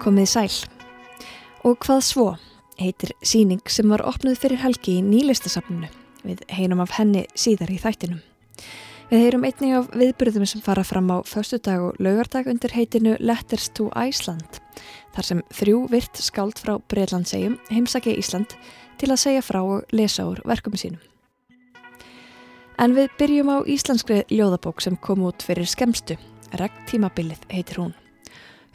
Komið sæl. Og hvað svo heitir síning sem var opnuð fyrir helgi í nýlistasafnunu. Við heyrum af henni síðar í þættinum. Við heyrum einnig af viðbyrðum sem fara fram á föstudag og laugardag undir heitinu Letters to Iceland. Þar sem þrjú virt skáld frá Breitlandsegjum heimsaki Ísland til að segja frá og lesa úr verkum sínum. En við byrjum á íslenskri ljóðabók sem kom út fyrir skemstu. Regntímabilið heitir hún.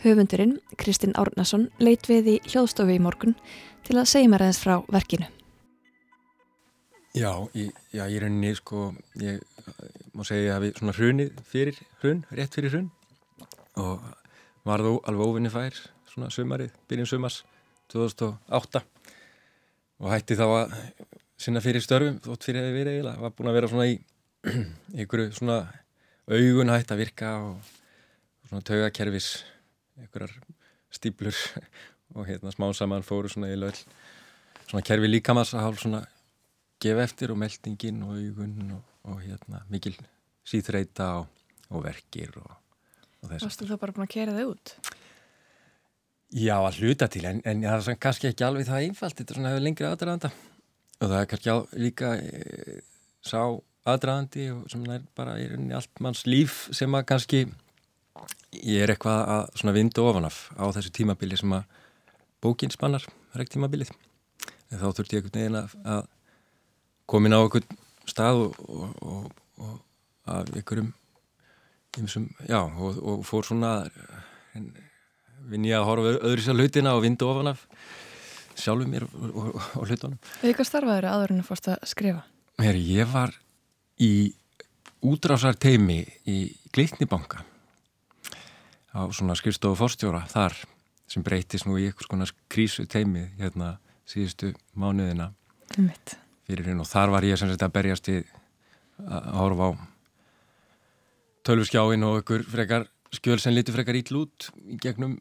Höfundurinn, Kristinn Árnason, leit við í hljóðstofu í morgun til að segja mér aðeins frá verkinu. Já, í, já, í rauninni sko, ég má segja að við svona hrunið fyrir hrun, rétt fyrir hrun og var þú alveg óvinni fær svona sumarið, byrjum sumars 2008 og hætti þá að sinna fyrir störfum þótt fyrir að við verið eiginlega, var búin að vera svona í einhverju svona augun hætti að virka og svona taugakerfis einhverjar stíplur og hérna smá saman fóru svona í löll svona kerfi líkamassa hálf svona gefa eftir og meldingin og augun og, og hérna mikil síþreita og, og verkir og, og þess að Varstu þú bara búin að kera þau út? Já, að hluta til en, en það er kannski ekki alveg það einfalt þetta er svona hefur lengri aðdraðanda og það er kannski á, líka e, sá aðdraðandi og sem er bara í allt manns líf sem að kannski ég er eitthvað að svona vindu ofanaf á þessu tímabili sem að bókinn spannar rekt tímabilið en þá þurfti ég einhvern veginn að, að komin á einhvern stað og, og, og, og af einhverjum ymsum, já, og fór svona vinn ég að horfa öðru sér hlutina og vindu ofanaf sjálfum mér og hlutunum. Eða hvað starfaður aður en að fórst að skrifa? Mér, ég var í útrásar teimi í Gleitnibanka á svona skrifstofu fórstjóra þar sem breytist nú í einhvers konar krísu teimi hérna síðustu mánuðina fyrir hérna og þar var ég sem sagt að berjast í að horfa á tölvskjáin og einhver frekar skjöl sem liti frekar ítl út í gegnum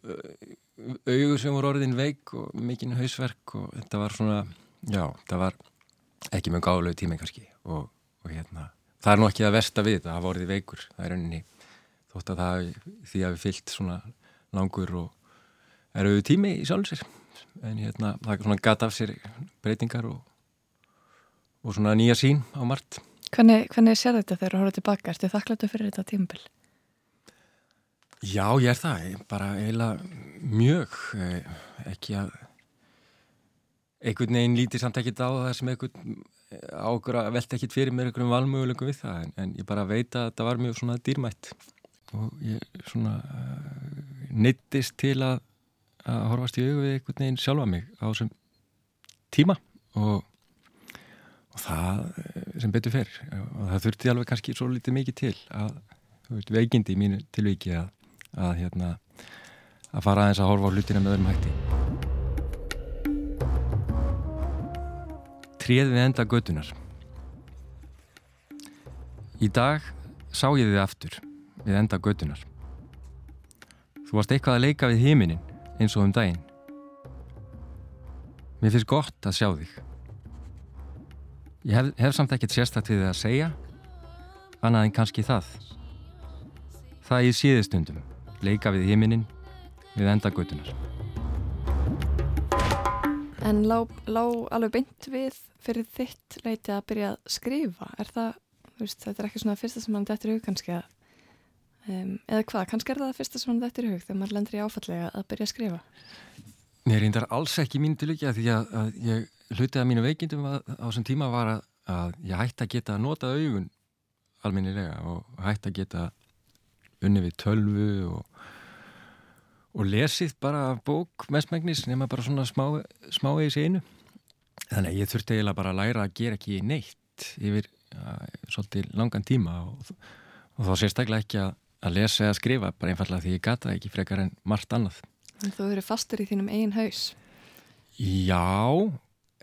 augur sem voru orðin veik og mikinn hausverk og þetta var svona, já, það var ekki mjög gáðlegu tími kannski og, og hérna, það er nú ekki að versta við þetta, það voruði veikur, það er rauninni þótt að það því að við fyllt svona langur og eruðu tími í sjálfsir en hérna það er svona gata af sér breytingar og, og svona nýja sín á margt Hvernig, hvernig sér þetta þegar þú horfður tilbaka? Erstu þakklættu fyrir þetta tímbil? Já, ég er það, ég bara eiginlega mjög eh, ekki að einhvern veginn lítið samt ekkit á það sem einhvern águr að velta ekkit fyrir mér einhverjum valmöguleikum við það en, en ég bara veit að þetta var mjög svona dýrmætt og ég svona uh, neittist til að, að horfast í augu við einhvern veginn sjálfa mig á þessum tíma. Og, og það eh, sem betur fer og það þurfti alveg kannski svo litið mikið til að veist, veikindi í mínu tilviki að, að hérna að fara aðeins að horfa á hlutina með öðrum hætti. Tríð við enda gödunar Í dag sá ég þið aftur við enda gödunar. Þú varst eitthvað að leika við heiminin eins og um daginn. Mér finnst gott að sjá þig. Ég hef, hef samt ekkert sérstakt við þið að segja, annað en kannski það. Það í síðustundum, leika við heiminin við enda gödunar. En lág lá alveg beint við fyrir þitt leiti að byrja að skrifa? Er það, veist, þetta er ekki svona fyrsta sem mann dættir hug kannski að Um, eða hvað, kannski er það fyrsta sem hann þetta er hug þegar maður lendur í áfallega að byrja að skrifa? Mér reyndar alls ekki mín til ekki að því að, að ég hlutið að mínu veikindum að, á þessum tíma var að, að ég hætti að geta að nota augun alminnilega og hætti að geta unni við tölvu og, og lesið bara bók mestmægnis nema bara svona smá, smá í einu. Þannig að ég þurfti eiginlega bara að læra að gera ekki neitt yfir uh, svolítið langan tíma og, og þá sérstaklega ekki að að lesa eða skrifa bara einfallega því ég gata ekki frekar en margt annað. En þú eru fastur í þínum eigin haus? Já,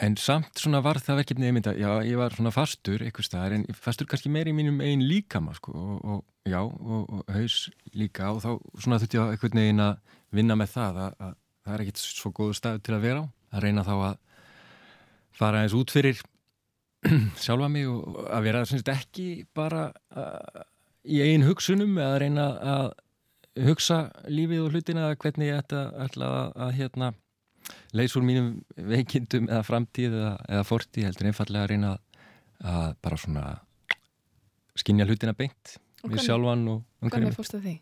en samt svona var það verkefnið einmitt að já, ég var svona fastur eitthvað staðar en fastur kannski meir í mínum eigin líkama sko og, og já, og, og haus líka og þá svona þurfti ég eitthvað negin að vinna með það að, að það er ekkit svo góðu stað til að vera á. Að reyna þá að fara eins út fyrir sjálfa mig og að vera ekki bara að í einn hugsunum eða að reyna að hugsa lífið og hlutina hvernig ég ætla, ætla að, að hérna leys úr mínum veikindum eða framtíð eða, eða fortíð heldur einfallega að reyna að bara svona skinja hlutina beint við sjálfan og umhverjum. Hvernig fórstu því?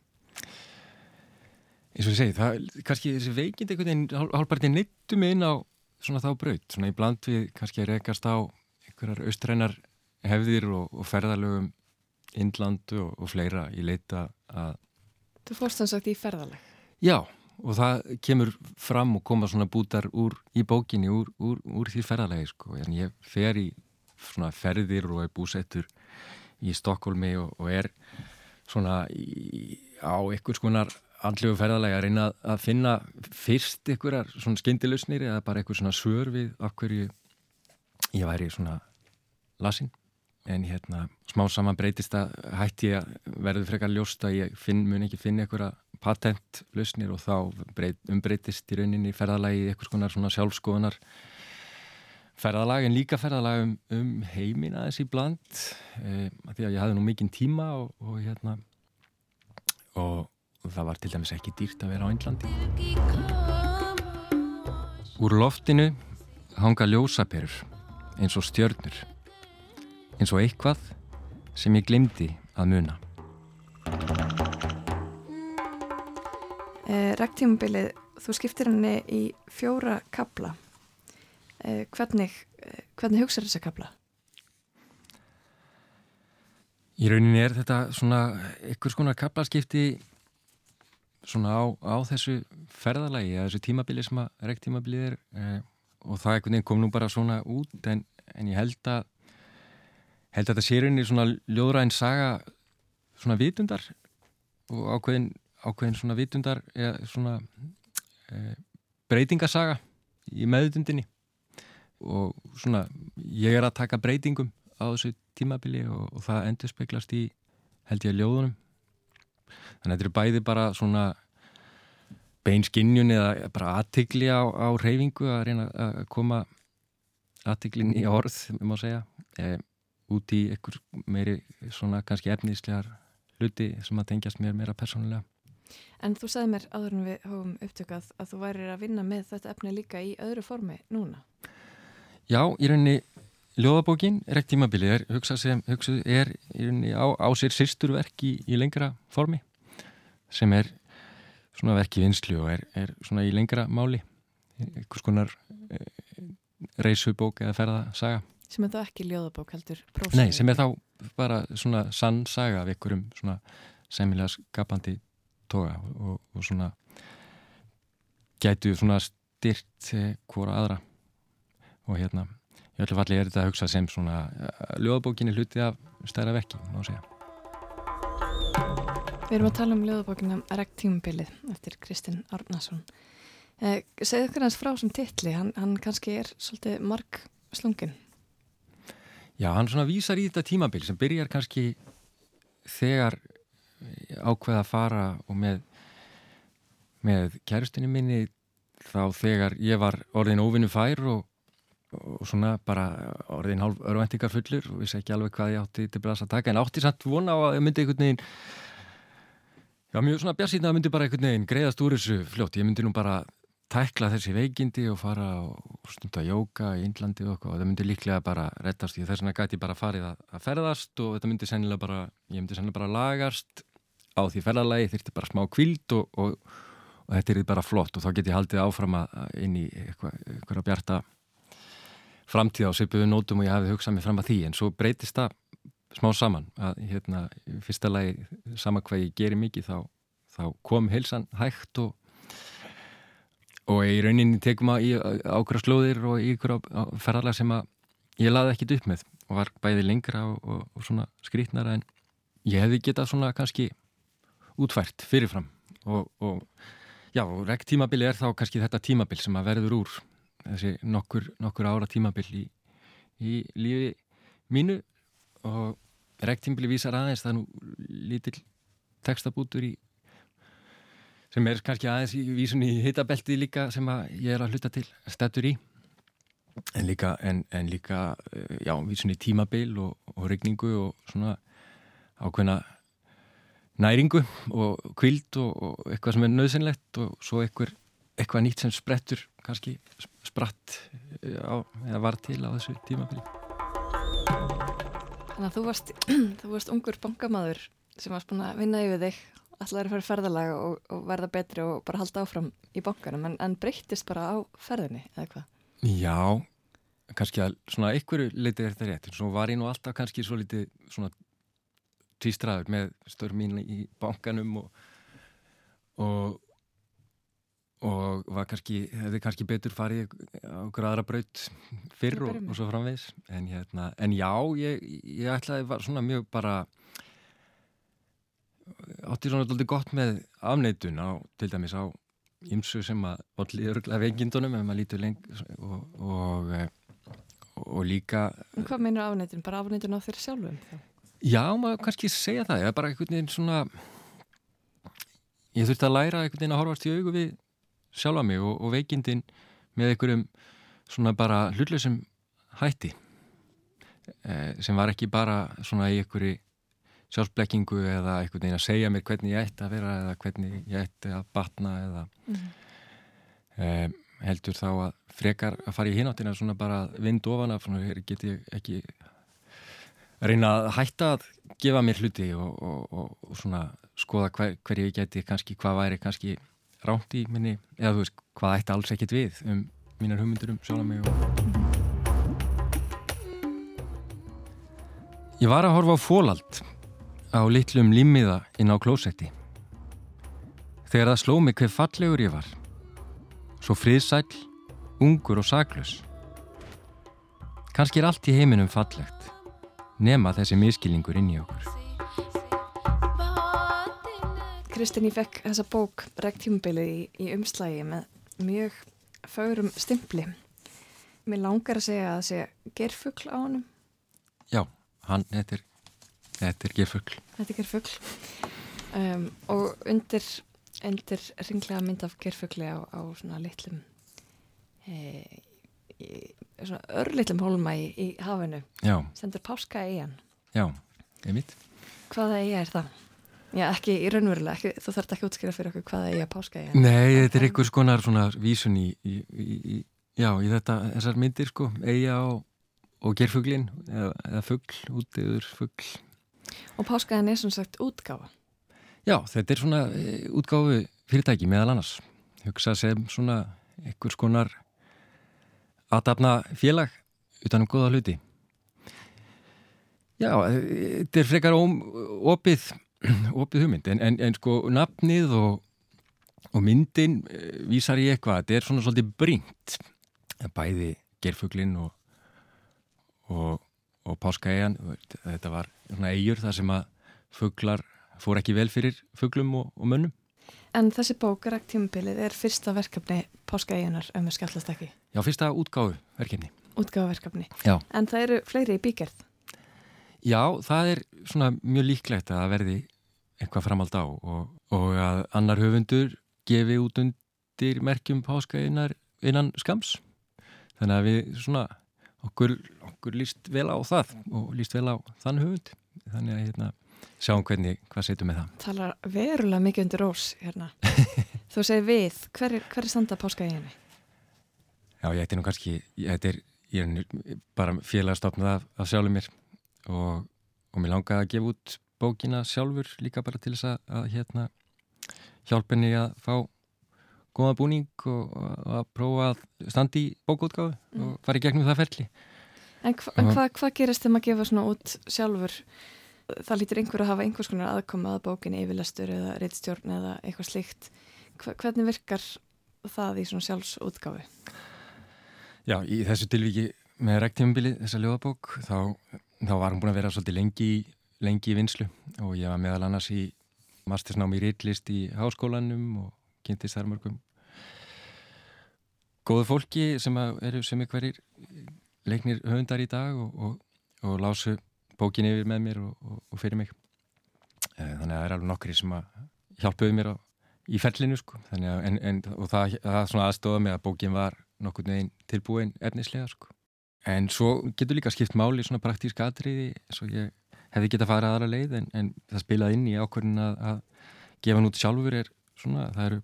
eins og ég segi, það, kannski þessi veikind einhvern veginn, hálfparti neittu mig inn á svona þá braut, svona í bland við kannski að rekast á einhverjar austrænar hefðir og, og ferðalögum innlandu og, og fleira í leita að Þú fórst þannig sagt í ferðaleg? Já, og það kemur fram og koma svona bútar úr í bókinni úr, úr, úr því ferðalegi sko, en ég fer í svona ferðir og er búsettur í Stokkólmi og, og er svona í, á einhvers konar andlegu ferðalega að reyna að finna fyrst einhverjar svona skindilusnir eða bara einhver svona svör við hverju ég væri svona lasin en hérna smá saman breytist að hætti ég að verði frekar ljóst að ég finn, mun ekki finna einhverja patentlusnir og þá breyt, umbreytist í rauninni ferðalagi einhvers konar svona sjálfskoðunar ferðalag en líka ferðalag um, um heimin aðeins í bland e, því að ég hafði nú mikinn tíma og, og hérna og og það var til dæmis ekki dýrt að vera á Índlandi. Úr loftinu hanga ljósaperur eins og stjörnur, eins og eitthvað sem ég glimti að muna. Eh, Ræktímabilið, þú skiptir henni í fjóra kabla. Eh, hvernig, eh, hvernig hugsaður þessa kabla? Í rauninni er þetta svona ykkur skonar kablaskipti svona á, á þessu ferðalagi eða þessu tímabili sem að rektímabilið er eh, og það kom nú bara svona út en, en ég held að held að þetta sé rauninni svona ljóðræðin saga svona vitundar og ákveðin, ákveðin svona vitundar eða svona eh, breytingasaga í meðutundinni og svona ég er að taka breytingum á þessu tímabili og, og það endur speklast í held ég ljóðunum. Þannig að þetta er bæði bara svona beinskinnjun eða bara aðtikli á, á reyfingu að reyna að koma aðtiklin í orð, við má segja. E, út í einhver meiri svona kannski efnislegar hluti sem að tengjast mér meira persónulega. En þú sagði mér áður en við hófum upptökað að þú værir að vinna með þetta efni líka í öðru formi núna. Já, í rauninni Ljóðabókin, rekt tímabilið, er hugsað sem hugsað er á, á sér sýrsturverk í, í lengra formi sem er svona verk í vinslu og er, er svona í lengra máli. Einhvers konar e, reysubók eða ferðasaga sem er þá ekki ljóðabók heldur prófsaga. Nei, sem er þá bara svona sann saga af einhverjum svona semilega skapandi toga og, og svona gætu svona styrt hvora aðra og hérna í öllu falli er þetta að hugsa sem svona eh, ljóðabókinni hluti af stærra vekki, má segja. Við erum að tala um ljóðabókinu Rektímbilið eftir Kristinn Árnason. Eh, segðu ykkur hans frá sem titli, hann, hann kannski er svolítið marg slungin. Já, hann svona vísar í þetta tímabil sem byrjar kannski þegar ákveða að fara og með, með kærustinni minni þá þegar ég var orðin óvinnu fær og og svona bara orðin hálf örvendingar fullur og vissi ekki alveg hvað ég átti til að taka en átti samt vona á að myndi einhvern veginn já mjög svona bjarsýtna að myndi bara einhvern veginn greiðast úr þessu fljótt. Ég myndi nú bara tækla þessi veikindi og fara og stunda jóka í Índlandi og, og það myndi líklega bara rettast því þess vegna gæti bara farið að, ferðast og þetta myndi sennilega bara ég myndi sennilega bara lagast á því ferðalagi þurfti bara smá kvild og, og, og þetta er bara flott. Og þá get ég haldið áfram að inn í eitthvað, eitthvað bjarta framtíð á svipuðu nótum og ég hafi hugsað mig fram að því. En svo breytist það smá saman að hérna fyrsta lagi sama hvað ég gerir mikið þá, þá kom heilsan hægt og og í rauninni tekum að ákveða slóðir og í ykkur ferðarlega sem að ég laði ekkit upp með og var bæði lengra og, og, og svona skrítnara en ég hefði getað svona kannski útvært fyrirfram. Og, og já, rekt tímabili er þá kannski þetta tímabil sem að verður úr þessi nokkur, nokkur ára tímabill í, í lífi mínu. Og rektímbili vísar aðeins það er nú lítill textabútur í sem er kannski aðeins í vísun í hitabelti líka sem ég er að hluta til stættur í. En líka, en, en líka já, vísun í tímabil og, og regningu og svona ákveðna næringu og kvild og, og eitthvað sem er nöðsynlegt og svo eitthvað, eitthvað nýtt sem sprettur kannski spratt eh, á, eða var til á þessu tímafili Þannig að þú varst, þú varst ungur bankamaður sem varst búin að vinna yfir þig allar að fara ferðalag og, og verða betri og bara halda áfram í bankanum en, en breyttist bara á ferðinni eða hvað? Já, kannski að svona einhverju leitið er þetta rétt en svo var ég nú alltaf kannski svo litið svona tvístraður með störf mín í bankanum og, og og var kannski, hefði kannski betur farið á aðra braut fyrr og, og svo framvegs en, hérna, en já, ég, ég ætlaði var svona mjög bara átti svona doldið gott með afneitun á, til dæmis á ymsu sem að allir örglega vengindunum ef maður lítur lengt og, og, og líka en Hvað meinur afneitun? Bara afneitun á þér sjálfum? Já, maður kannski segja það, ég er bara einhvern veginn svona ég þurfti að læra einhvern veginn að horfast í augu við sjálfa mig og, og veikindin með einhverjum svona bara hlutlausum hætti eh, sem var ekki bara svona í einhverju sjálfsblekkingu eða einhvern veginn að segja mér hvernig ég ætti að vera eða hvernig ég ætti að batna eða mm. eh, heldur þá að frekar að fara í hináttina svona bara vind ofan af get ég ekki reyna að hætta að gefa mér hluti og, og, og svona skoða hver, hver ég geti kannski hvað væri kannski ránt í minni eða þú veist hvað ætti alls ekkit við um mínar hugmyndur um sjálf mig og Ég var að horfa á fólald á litlum limmiða inn á klósetti. Þegar það sló mig hver fallegur ég var. Svo friðsæl, ungur og saglus. Kanski er allt í heiminum fallegt, nema þessi miskilningur inn í okkur. Kristinn, ég fekk þessa bók Rektjúmbilið í, í umslægi með mjög fögurum stimpli. Mér langar að segja að það sé gerfugl á honum. Já, hann, er Þetta er gerfugl. Þetta er gerfugl. Um, og undir, undir ringlega mynd af gerfugli á, á svona litlum, e, í, svona örlitlum hólma í, í hafinu. Já. Sendur páska eigan. Já, einmitt. Hvaða eiga er það? Já, ekki í raunverulega, ekki, þú þarf ekki að útskýra fyrir okkur hvaða eiga páska eiga. Nei, þetta er einhvers konar svona vísun í, í já, í þetta, þessar myndir sko, eiga og, og gerfuglin, eða, eða fuggl, útiður fuggl Og páskaðin er sem sagt útgáfa? Já, þetta er svona e, útgáfu fyrirtæki meðal annars. Hugsa sem svona einhvers konar aðdafna félag utanum goða hluti. Já, e, þetta er frekar opið, opið hugmynd en, en, en sko nafnið og, og myndin e, vísar í eitthvað. Þetta er svona svolítið brínt. Bæði gerfuglinn og, og, og páskaegan. Þetta var svona eigur þar sem að fugglar fór ekki vel fyrir fugglum og, og mönnum. En þessi bók, Ræktímabilið, er fyrsta verkefni páskaeginar um að skallast ekki? Já, fyrsta útgáðu verkefni. Útgáðu verkefni. Já. En það eru fleiri í bígerð? Já, það er svona mjög líklegt að verði eitthvað framald á og, og að annar höfundur gefi út undir merkjum páskaeginar innan skams. Þannig að við svona okkur, okkur líst vel á það og líst vel á þann höfund þannig að hérna, sjáum hvernig hvað setjum við það. Talar verulega mikið undir ós hérna. Þú segir við, hver er, hver er standa páskaðinni? Já, ég ætti nú kannski ég er, ég er bara félagstofnað af, af sjálfur mér og, og mér langaði að gefa út bókina sjálfur líka bara til þess að, að hérna, hjálpenni að fá góða búning og, og að prófa að standi í bókútgáðu mm. og fara í gegnum það ferli. En, hva, en hvað hva gerist þegar maður gefa svona út sjálfur? Það lítur einhver að hafa einhvers konar aðkoma að bókinni yfirlestur eða reittstjórn eða eitthvað slíkt. Hva, hvernig virkar það í svona sjálfsútgáfi? Já, í þessu tilviki með rektífumbili, þessa ljóðabók, þá, þá var hún búin að vera svolítið lengi, lengi í vinslu og ég var meðal annars í mastersnámi í reitlist í háskólanum og kynntist þar mörgum góðu fólki sem eru sem er hverjir leiknir höfundar í dag og, og, og lásu bókin yfir með mér og, og fyrir mig. Eh, þannig að það er alveg nokkri sem að hjálpuðu mér á, í ferlinu sko. Að, en, en, og það, það svona aðstofa mig að bókin var nokkur neginn tilbúin efnislega sko. En svo getur líka skipt máli svona praktíska atriði svo ég hefði geta farið aðra leið en, en það spilaði inn í ákvörðin að, að gefa hann út sjálfur er svona, það eru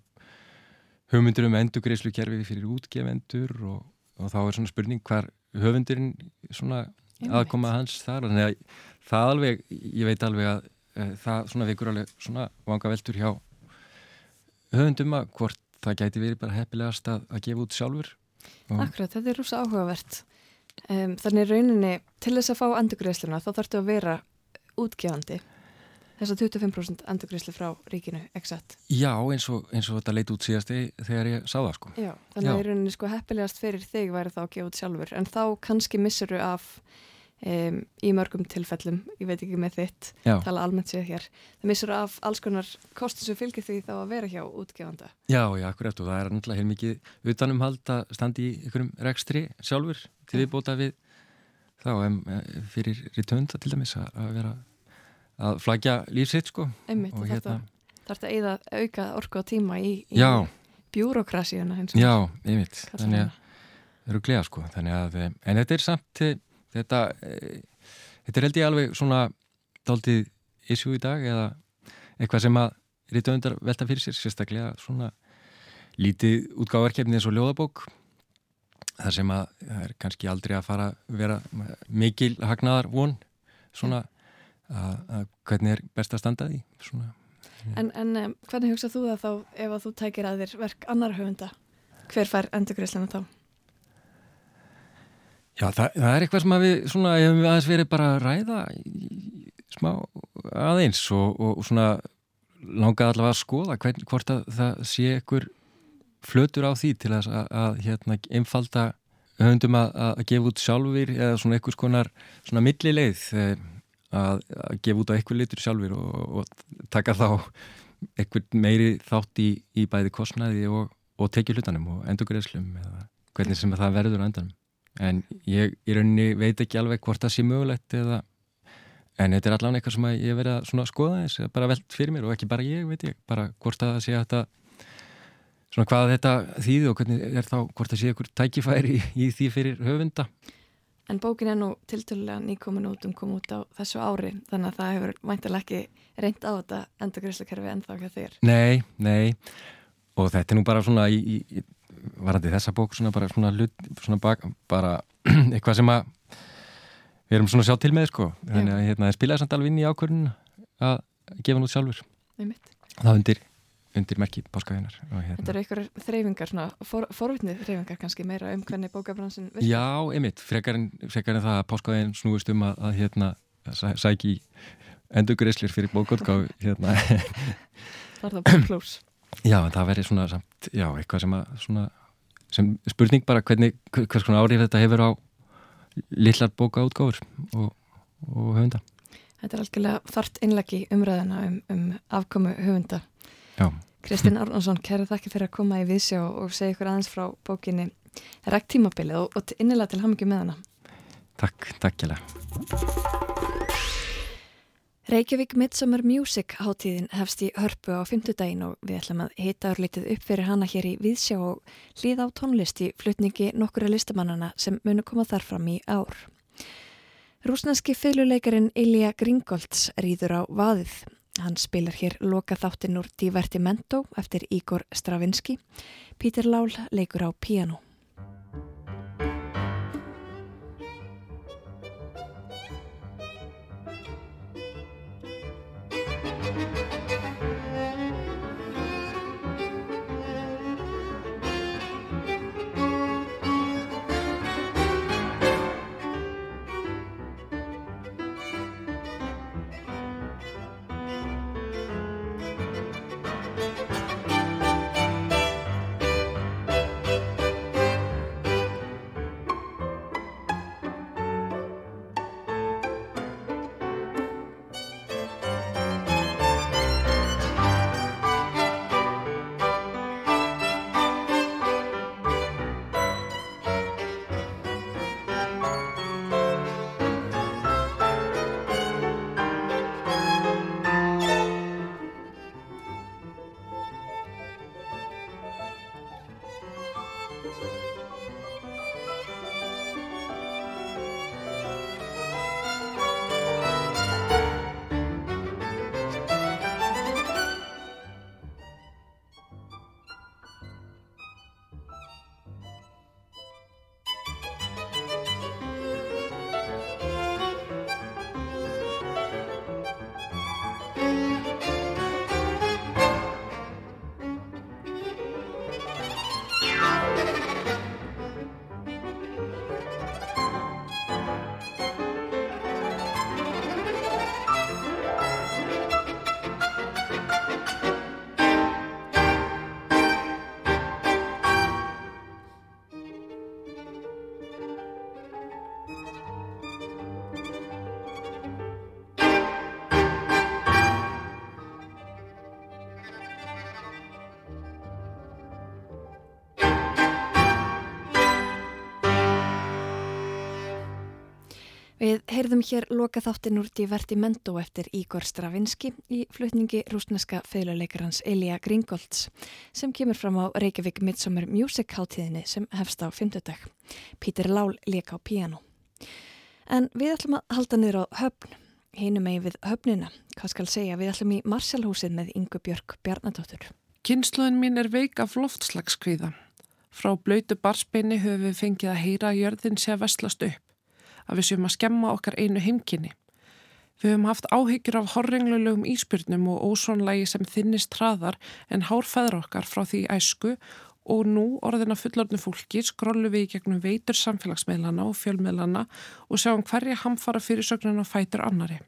hugmyndur um endugreislu kerfi fyrir útgefendur og, og þá er svona spurning hvar höfundurinn svona aðkoma hans þar. Þannig að það alveg, ég veit alveg að e, það svona vikur alveg svona vanga veldur hjá höfundum að hvort það gæti verið bara heppilegast að, að gefa út sjálfur. Akkurat, þetta er rúsa áhugavert. Um, þannig rauninni til þess að fá endugreisluna þá þarftu að vera útgefandi þess að 25% endugreislu frá ríkinu, exakt? Já, eins og, eins og þetta leit út síðast þegar ég sá það sko. Já, þannig að rauninni sko heppilegast fyrir þig væri þá að gefa út sjálfur. En þá kannski missuru af Um, í mörgum tilfellum, ég veit ekki með þitt Já. tala almennt séð hér það missur af alls konar kostin sem fylgir því þá að vera hjá útgefanda. Já, já, akkurat og það er náttúrulega heil mikið utanum hald að standi í einhverjum rekstri sjálfur til við bóta við þá um, fyrir ritönda til dæmis að vera að flagja lífsitt sko. Einmitt, og hérna Það er þetta að auka orku á tíma í, í bjúrokrasíuna Já, einmitt. Þannig að það eru glega sko að, en þetta er samt þetta, e, þetta er held ég alveg svona daldið issue í dag eða eitthvað sem að rítuöndar velta fyrir sér, sérstaklega svona lítið útgáðarkefni eins og ljóðabók þar sem að það er kannski aldrei að fara að vera mikil hagnaðar von svona að, að hvernig er best að standa því? Svona. En, en um, hvernig hugsað þú það þá ef að þú tækir að þér verk annar höfunda? Hver fær endurgriðslega þá? Já, það, það er eitthvað sem við svona, hefum við aðeins verið bara að ræða smá aðeins og, og, svona langað allavega að skoða hvern, hvort að það sé ekkur flötur á því til að, að, að hérna, einfalda höfundum að, að gefa út sjálfur eða svona einhvers konar svona millileið eh, að gefa út á einhver litur sjálfur og, og taka þá einhver meiri þátt í, í bæði kostnaði og tekið hlutanum og endurgreðslum eða hvernig sem það verður á endanum. En ég í rauninni veit ekki alveg hvort það sé mögulegt eða en þetta er allavega eitthvað sem ég verið að skoða þess bara veld fyrir mér og ekki bara ég veit ég bara hvort það sé að svona hvað þetta þýði og hvernig er þá hvort það sé ykkur tækifæri í, í því fyrir höfunda En bókin er nú tiltölulega nýkomin út um kom út á þessu ári þannig að það hefur mæntilega ekki reynd á þetta endurgriðsleikkerfi ennþá hjá þér. Nei, nei. Og þetta er nú bara svona í, í varandi þessa bók svona bara svona, hlut, svona bak, bara eitthvað sem að við erum svona sjá til með sko. Þannig að hérna, spilaði samt alveg inn í ákvörðun að gefa hann út sjálfur. Það undir, undir merki páskaðunar hérna. Þetta eru einhverjar þreyfingar for, forvitnið þreyfingar kannski meira um hvernig bókabransin virkar Já, einmitt, frekar en, frekar en það að páskaðin snúist um að, að hérna sæki endugrislir fyrir bókotgáð hérna Það er það bara klús Já, það verður svona samt, já, eitthvað sem að svona, sem spurning bara hvernig, hvers konar árið þetta hefur á lillar bóka útgáður og, og höfunda. Þetta er algjörlega þart innleggi umræðina um, um afkomu höfunda. Kristinn Árnarsson, kæra þakki fyrir að koma í viðsjá og segja ykkur aðeins frá bókinni Rekt tímabilið og, og innilega til hamingi með hana. Takk, takk ég lega. Reykjavík Midsummer Music hátíðin hefst í hörpu á fymtudaginn og við ætlum að hita árlítið upp fyrir hana hér í Víðsjá og hlýða á tónlist í flutningi nokkura listamannana sem munu koma þar fram í ár. Rúsnanski fylguleikarin Ilja Gringolds rýður á vaðið. Hann spilar hér loka þáttinn úr Divertimento eftir Igor Stravinsky. Pítur Lál leikur á piano. Við heyrðum hér loka þáttinn úr Divertimento eftir Ígor Stravinski í flutningi rúsneska feðluleikarans Elia Gringolds sem kemur fram á Reykjavík Midsummer Music háttíðinni sem hefst á 50 dag. Pítur Lál leika á piano. En við ætlum að halda niður á höfn, hinum megi við höfnina. Hvað skal segja, við ætlum í Marshallhúsið með Ingu Björk Bjarnadóttur. Kynsluðin mín er veik af loftslagskvíða. Frá blöytu barsbeini höfum við fengið að heyra að jörðin sé að vestlast upp að við séum að skemma okkar einu heimkynni. Við höfum haft áhyggjur af horrenglulegum íspyrnum og ósónlægi sem þinnist hraðar en hárfæður okkar frá því æsku og nú orðina fullorðnu fólki skrollu við í gegnum veitur samfélagsmeilana og fjölmeilana og sjáum hverja hamfara fyrirsögnun og fætur annari.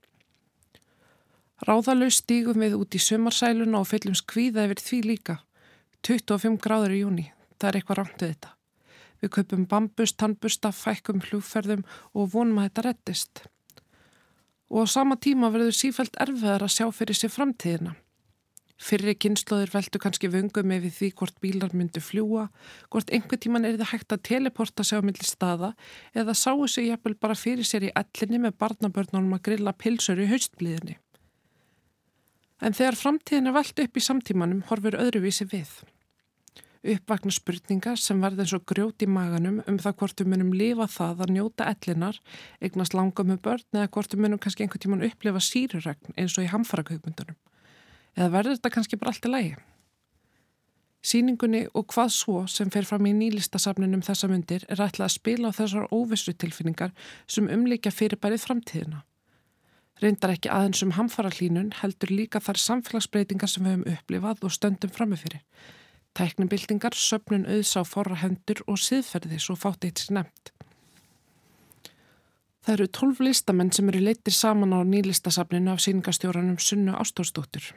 Ráðalög stígum við út í sömarsæluna og fyllum skvíða yfir því líka. 25 gráður í júni, það er eitthvað rámt við þetta. Við köpum bambust, tannbusta, fækkum hlugferðum og vonum að þetta rettist. Og á sama tíma verður sífælt erfiðar að sjá fyrir sér framtíðina. Fyrri kynnslóðir veldu kannski vöngum við því hvort bílar myndu fljúa, hvort einhver tíman er það hægt að teleporta sig á milli staða eða sáu sig jæfnvel bara fyrir sér í ellinni með barnabörnunum að grilla pilsur í haustblíðinni. En þegar framtíðin er veld upp í samtímanum horfur öðruvísi við uppvakna spurningar sem verða eins og grjót í maganum um það hvort við munum lifa það að njóta ellinar, eignast langa með börn eða hvort við munum kannski einhvern tíman upplifa síruregn eins og í hamfarakökmyndunum. Eða verður þetta kannski bara allt í lægi? Sýningunni og hvað svo sem fer fram í nýlistasafninum þessa myndir er ætlað að spila á þessar óvissu tilfinningar sem umlíkja fyrirbærið framtíðina. Reyndar ekki aðeins um hamfarahlínun heldur líka þar samfélagsbreytingar sem við höfum upplifað og stöndum framifyrir tæknibildingar, söpnun auðs á forra hendur og siðferði svo fátt eitt sér nefnt. Það eru tólf listamenn sem eru leytir saman á nýlistasafninu af síningastjóranum Sunnu Ástórsdóttur.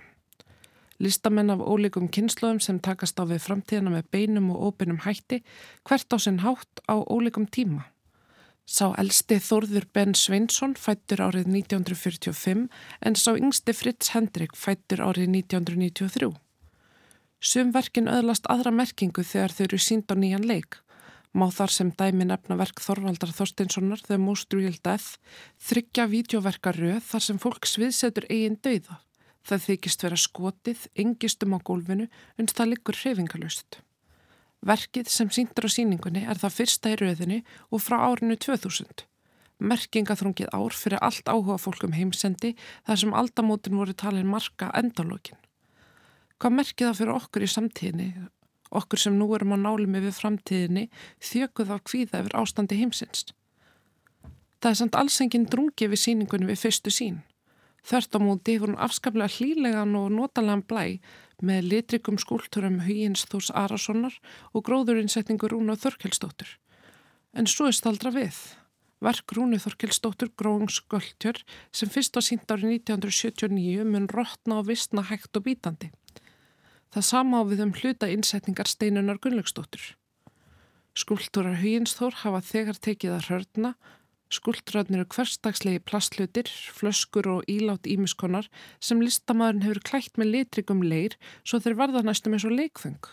Listamenn af ólíkum kynnslóðum sem takast á við framtíðana með beinum og óbeinum hætti hvert á sinn hátt á ólíkum tíma. Sá elsti Þórður Ben Sveinsson fættur árið 1945 en sá yngsti Fritz Hendrik fættur árið 1993. Sumverkin öðlast aðra merkingu þegar þau eru sínd á nýjan leik. Má þar sem dæmi nefna verk Þorvaldar Þorstinssonar The Most Real Death þryggja vídeoverkaröð þar sem fólk sviðsetur eigin dauða. Það þykist vera skotið, engistum á gólfinu, unst það liggur hrefingalust. Verkið sem síndur á síningunni er það fyrsta í röðinni og frá árinu 2000. Merkingaþrungið ár fyrir allt áhuga fólkum heimsendi þar sem aldamótin voru talin marka endalókin. Hvað merkir það fyrir okkur í samtíðinni? Okkur sem nú erum á nálumi við framtíðinni þjökuð af kvíða yfir ástandi heimsins. Það er samt alls enginn drungi við síningunni við fyrstu sín. Þörst á móti voru hún afskaplega hlýlegan og notalega blæ með litrikum skúlturum Huyins Þús Arasonar og gróðurinnsetningur Rúna Þorkelsdóttur. En svo er staldra við. Verk Rúni Þorkelsdóttur Gróðungsgöldtjör sem fyrst var sínt árið 1979 mun rótna og vissna hægt og bítandi. Það sama á við um hluta innsetningar steinunar Gunnlaugsdóttur. Skultúrar Huginsþór hafa þegar tekið að hörna, skultúrarnir eru hverstagslegi plastlutir, flöskur og ílátt ímiskonar sem listamæðurinn hefur klætt með litrygum leir svo þeir verða næstum eins og leikfeng.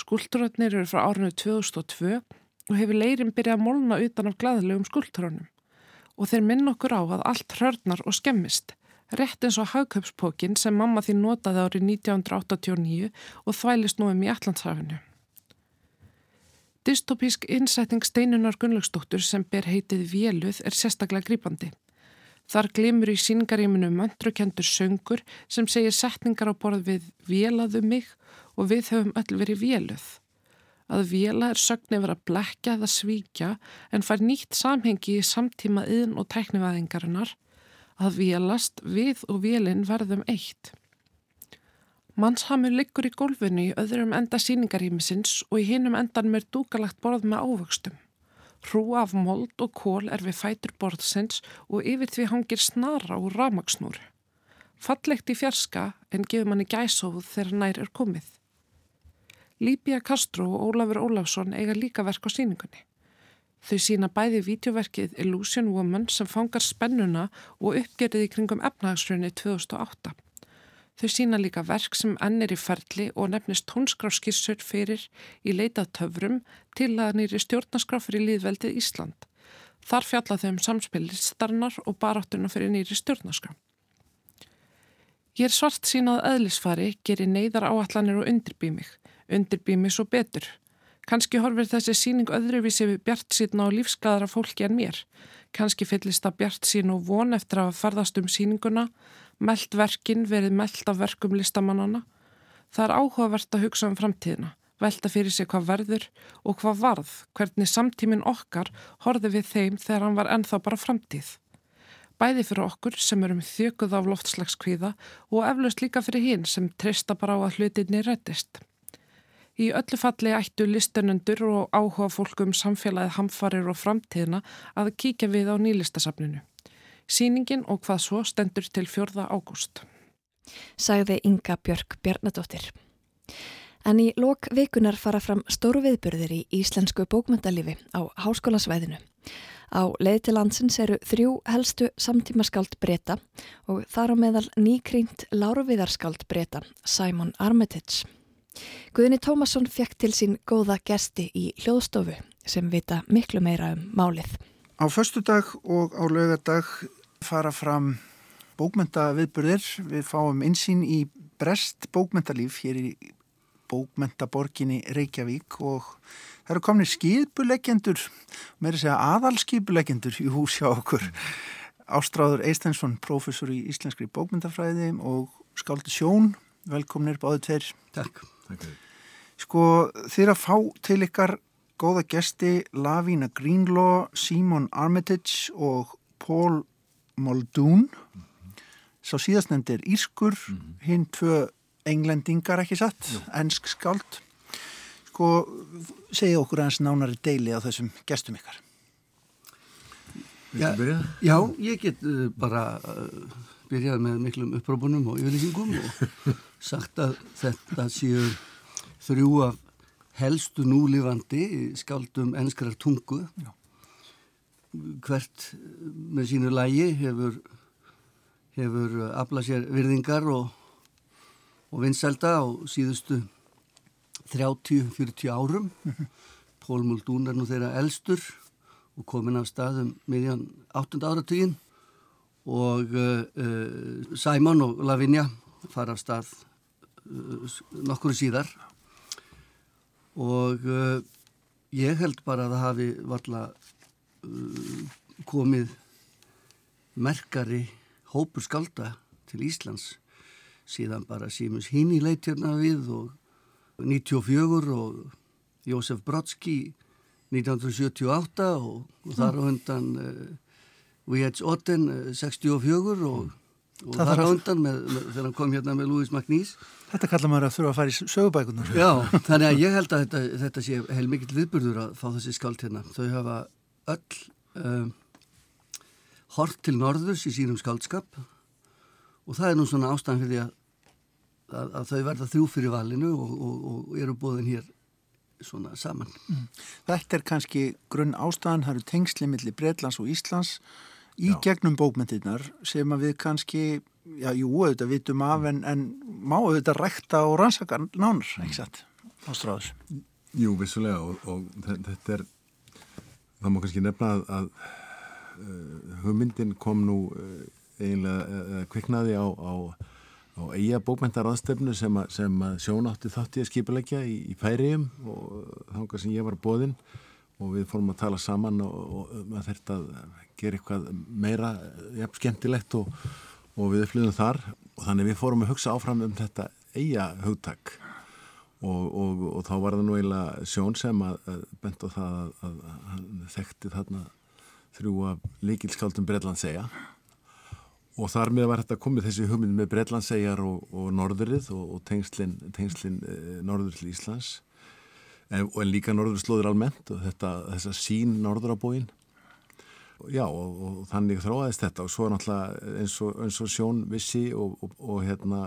Skultúrarnir eru frá árinu 2002 og hefur leirin byrjað að molna utan af glæðilegum skultúrarnum og þeir minn okkur á að allt hörnar og skemmist rétt eins og hagköpspókin sem mamma þín notaði árið 1989 og þvælist nú um í Allandshafinu. Dystopísk innsetning Steinunar Gunnlaugsdóttur sem ber heitið Véluð er sérstaklega grípandi. Þar glimur í síngaríminu möndrukendur söngur sem segir setningar á borð við Vélaðu mig og við höfum öll verið Véluð. Að Véla er sögn yfir að blekja eða svíkja en fær nýtt samhengi í samtíma yðn og tæknivæðingarinnar að vélast við og vélinn verðum eitt. Mannshamur liggur í gólfinu í öðrum enda síningarhýmisins og í hinum endan með dúkalagt borð með ávöxtum. Hrú af mold og kól er við fætur borðsins og yfir því hangir snara og ramagsnúr. Fallegt í fjarska en gefur manni gæsóð þegar nær er komið. Líbia Castro og Ólafur Ólafsson eiga líka verk á síningunni. Þau sína bæði vítjóverkið Illusion Woman sem fangar spennuna og uppgerðið í kringum efnahagsrunni 2008. Þau sína líka verk sem ennir í ferli og nefnist tónskráskissur fyrir í leitað töfrum til að nýri stjórnaskráfur í líðveldið Ísland. Þar fjalla þau um samspil listarinnar og baráttuna fyrir nýri stjórnarskrá. Ég er svart sínað eðlisfari, gerir neyðar áallanir og undirbý mig. Undirbý mig svo betur. Kanski horfir þessi síning öðruvísi við bjart síðan á lífsgæðara fólki en mér. Kanski fyllist það bjart sín og von eftir að farðast um síninguna, meld verkin verið meld af verkum listamannana. Það er áhugavert að hugsa um framtíðina velta fyrir sig hvað verður og hvað varð, hvernig samtímin okkar horfi við þeim þegar hann var ennþá bara framtíð. Bæði fyrir okkur sem erum þjökuð af loftslagskvíða og eflaust líka fyrir hinn sem treysta bara á að hlutinni reddist. Í öllu falli ættu listenundur og áhuga fólkum samfélagið hamfarir og framtíðina að kíkja við á nýlistasafninu. Sýningin og hvað svo stendur til fjörða ágúst. Sagði Inga Björk Bjarnadóttir. En í lok vikunar fara fram stóru viðbyrðir í íslensku bókmyndalífi á háskólasvæðinu. Á leið til landsins eru þrjú helstu samtímaskáld breyta og þar á meðal nýkrýnt láruviðarskáld breyta Simon Armitage. Guðni Tómasson fekk til sín góða gesti í hljóðstofu sem vita miklu meira um málið. Á förstu dag og á lögadag fara fram bókmyndaviðbyrðir. Við fáum insýn í brest bókmyndalíf hér í bókmentaborginni Reykjavík og það eru komni skipuleggjendur, með að segja aðalskipuleggjendur í hús hjá okkur. Ástráður Eistensson, professor í íslenskri bókmentafræði og skáldi sjón, velkomnir báðu tveir. Takk. Sko þeir að fá til ykkar góða gesti Lavína Greenlaw, Simon Armitage og Paul Muldoon. Mm -hmm. Sá síðastnefndir Írskur, mm -hmm. hinn tvö englendingar ekki satt, Jú. ensk skáld sko, segja okkur aðeins nánari deili á þessum gestum ykkar Já, já, ég get uh, bara uh, byrjað með miklum upprópunum og yfirlýsingum og sagt að þetta séu þrjú af helstu núlifandi skáldum enskrar tungu já. hvert með sínu lægi hefur hefur aflað sér virðingar og og vinselda á síðustu 30-40 árum. Pól Múldún er nú þeirra elstur og komin af staðum miðjan 8. áratugin og uh, uh, Simon og Lavinia fara af stað uh, nokkru síðar. Og ég held bara að það hafi varla komið merkari hópur skalda til Íslands. Síðan bara Símus Híni leitt hérna við og 94 og Jósef Brodski 1978 og, og þar á hundan uh, Viets Otten uh, 64 og, og þar á hundan með, með, þegar hann kom hérna með Louis MacNeese Þetta kallar maður að þurfa að fara í sögubækunar Já, þannig að ég held að þetta, þetta sé heil mikill viðburður að fá þessi skald hérna þau hafa öll uh, hort til norðurs í sínum skaldskap og það er nú svona ástæðan fyrir að, að, að þau verða þrjú fyrir valinu og, og, og eru bóðin hér svona saman. Mm. Þetta er kannski grunn ástæðan, það eru tengsli millir Breitlands og Íslands í já. gegnum bókmyndirnar sem að við kannski, já, jú, auðvitað vitum af en, en má auðvitað rækta og rannsaka nánar, ekki satt, ástráðus. Jú, vissulega og, og þetta er, það má kannski nefna að, að uh, hugmyndin kom nú uh, eiginlega uh, kviknaði á, á, á eiga bókmyndaraðstöfnu sem, a, sem að sjónátti þátti að skipulegja í, í Færiðum og þángar sem ég var bóðinn og við fórum að tala saman og, og maður þurfti að gera eitthvað meira ja, skemmtilegt og, og við flöðum þar. Og þannig við fórum að hugsa áfram um þetta eiga hugtak. Og, og þá var það nú eiginlega sjón sem að, að bent á það að, að, að þekkti þarna þrjú af líkilskáldum Breitlandsega og þar með var þetta komið þessi hugmynd með Breitlandsegjar og, og Norðurið og, og tengslinn tengslin, e, Norður til Íslands. En, en líka Norðurslóður almennt og þetta, þessa sín Norður á bóin já og, og þannig þróaðist þetta og svo náttúrulega eins og, eins og Sjón vissi og hérna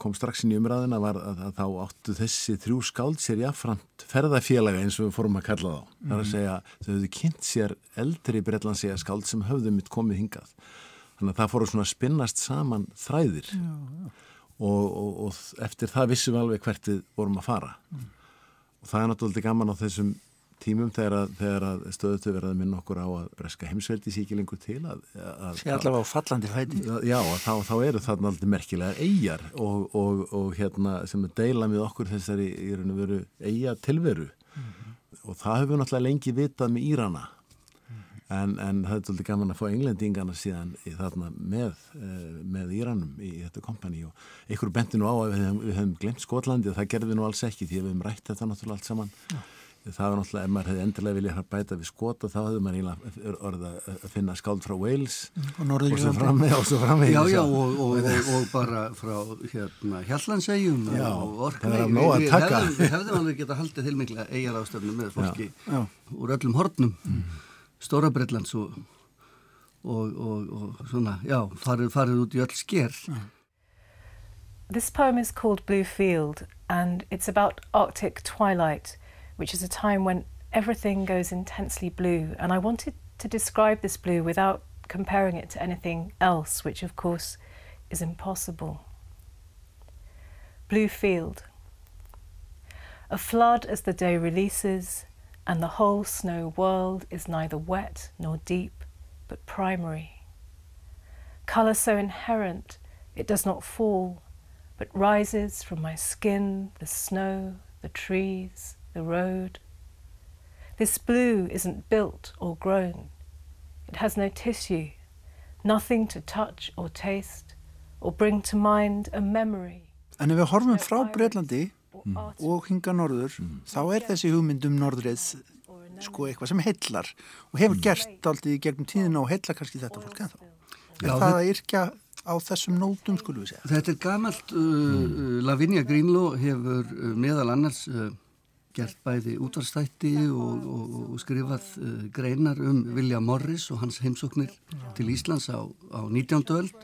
kom strax inn í umræðina var að, að þá áttu þessi þrjú skáld sér jáfnframt ferðafélaga eins og við fórum að kalla þá mm. þar að mhm. segja þau hefðu kynnt sér eldri Breitlandsegja skáld sem höfðu mitt komið hingað þannig að það fóru svona að spinnast saman þræðir já, já. Og, og, og eftir það vissum við alveg hvert við vorum að fara mm. og það er náttúrulega gaman á þessum tímum þegar að, þegar að stöðutu verða að minna okkur á að breska heimsveldi síkilingu til að, að fallandi fæti. Já, þá, þá eru þarna aldrei merkilegar eigjar og, og, og hérna sem er deila með okkur þessari eigja tilveru mm -hmm. og það hefur náttúrulega lengi vitað með Írana. En, en það er svolítið gaman að fá englendingana síðan þarna með, uh, með Íranum í þetta kompani. Og einhverju benti nú á að við hefum, við hefum glemt Skotlandi og það gerðum við nú alls ekki því að við hefum rætt þetta náttúrulega allt saman. Já það var náttúrulega, ef maður hefði endilega viljað bæta við skota, þá hefði maður eiginlega orða að finna skáld frá Wales og, og svo framveg og svo framveg Já, já, og, og, og bara frá hérna Hjallansegjum og Orknei við, hefðum, alveg geta haldið til mikla eigjar ástöfnum með fólki já. úr öllum hornum. Mm. Stóra Breitlands og svona, já, farið, farið út í öll sker. This poem is called Blue Field and it's about Arctic twilight which is a time when everything goes intensely blue. And I wanted to describe this blue without comparing it to anything else, which of course is impossible. Blue field. A flood as the day releases, and the whole snow world is neither wet nor deep, but primary. Colour so inherent it does not fall, but rises from my skin, the snow, the trees, the road. This blue isn't built or grown. It has no tissue, nothing to touch or taste or bring to mind a memory. En ef við horfum frá Breitlandi mm. og hinga norður, mm. þá er þessi hugmyndum norðrið sko eitthvað sem heillar og hefur mm. gert aldrei í gegnum tíðina og heillar kannski þetta fólk en þá. Er það að yrkja á þessum nótum skulum við segja? Þetta er gamalt, uh, uh Lavinia Greenlaw hefur uh, meðal annars uh, gert bæði útvarstætti og, og, og skrifað uh, greinar um William Morris og hans heimsóknir til Íslands á, á 19. öld.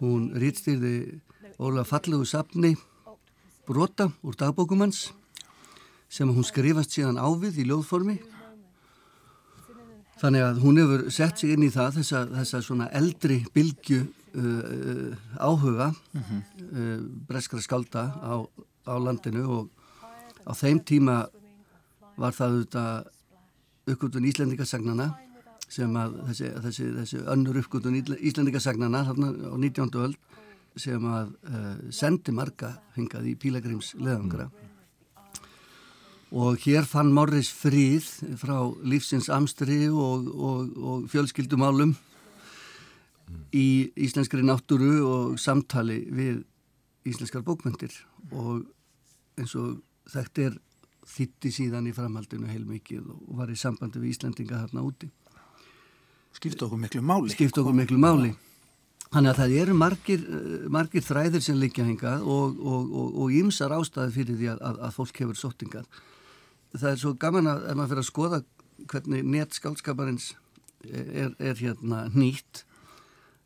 Hún rýtstýrði ólega fallegu sapni brota úr dagbókumans sem hún skrifast síðan ávið í ljóðformi. Þannig að hún hefur sett sig inn í það, þessa, þessa svona eldri bylgu uh, uh, áhuga mm -hmm. uh, breskara skálda á, á landinu og á þeim tíma var það auðvitað uppgötun Íslendingasagnana sem að þessi, þessi, þessi önnur uppgötun Íslendingasagnana þarna á 19. öld sem að uh, sendi marga hingað í Pílagrims leðangra og hér fann Morris fríð frá lífsins amstri og, og, og fjölskyldumálum í íslenskri náttúru og samtali við íslenskar bókmyndir og eins og Þetta er þitti síðan í framhaldinu heilmikið og var í sambandi við Íslandinga þarna úti. Skipt okkur miklu máli. Skipt okkur miklu máli. Þannig að það eru margir, eh, margir þræðir sem liggja hengað og ímsar ástæði fyrir því að, að, að fólk hefur sóttingað. Það er svo gaman að ef maður fyrir að skoða hvernig nett skálskaparins er, er hérna nýtt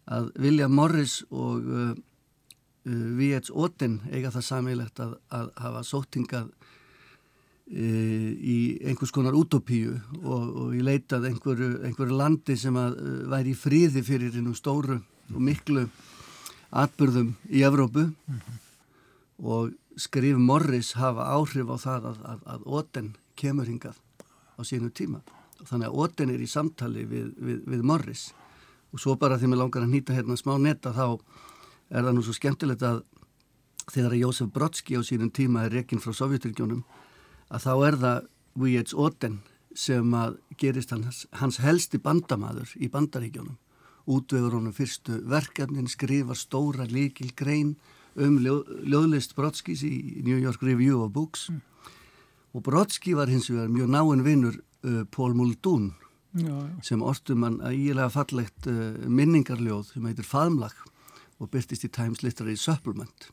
að William Morris og uh, Viets Oten eiga það samilegt að, að hafa sótingað uh, í einhvers konar utopíu og, og í leitað einhverju, einhverju landi sem að uh, væri í fríði fyrir hennum stóru og miklu atbyrðum í Evrópu mm -hmm. og skrif Morris hafa áhrif á það að, að, að Oten kemur hingað á sínu tíma og þannig að Oten er í samtali við, við, við Morris og svo bara því mér langar að nýta hérna smá netta þá er það nú svo skemmtilegt að þegar Jósef Brodsky á sínum tíma er rekinn frá Sovjeturgjónum að þá er það Víets Oten sem að gerist hans, hans helsti bandamaður í bandaríkjónum útvegur honum fyrstu verkefnin skrifa stóra líkil grein um ljóð, ljóðlist Brodskys í New York Review of Books mm. og Brodsky var hins vegar mjög náinn vinnur uh, Paul Muldoon já. sem ortum hann að ílega fallegt uh, minningarljóð sem heitir Faðmlag og byrtist í Times Literary Supplement.